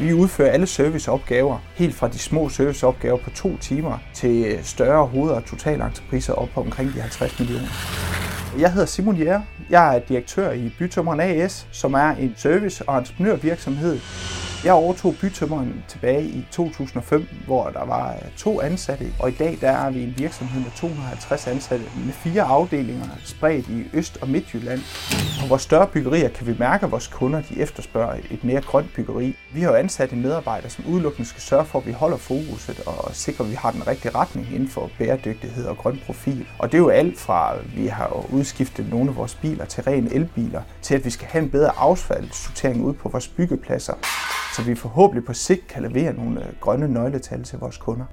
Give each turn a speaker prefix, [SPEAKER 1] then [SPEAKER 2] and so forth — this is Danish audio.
[SPEAKER 1] Vi udfører alle serviceopgaver, helt fra de små serviceopgaver på to timer til øh, større hoved- og totalentrepriser op på omkring de 50 millioner. Jeg hedder Simon Jæger. Jeg er direktør i Bytømmeren AS, som er en service- og entreprenørvirksomhed. Jeg overtog bytømmeren tilbage i 2005, hvor der var øh, to ansatte, og i dag der er vi en virksomhed med 250 ansatte med fire afdelinger spredt i Øst- og Midtjylland. På vores større byggerier kan vi mærke, at vores kunder de efterspørger et mere grønt byggeri. Vi har jo ansat en medarbejder, som udelukkende skal sørge for, at vi holder fokuset og sikrer, at vi har den rigtige retning inden for bæredygtighed og grøn profil. Og det er jo alt fra, at vi har udskiftet nogle af vores biler til ren elbiler, til at vi skal have en bedre affaldssortering ud på vores byggepladser så vi forhåbentlig på sigt kan levere nogle øh, grønne nøgletal til vores kunder.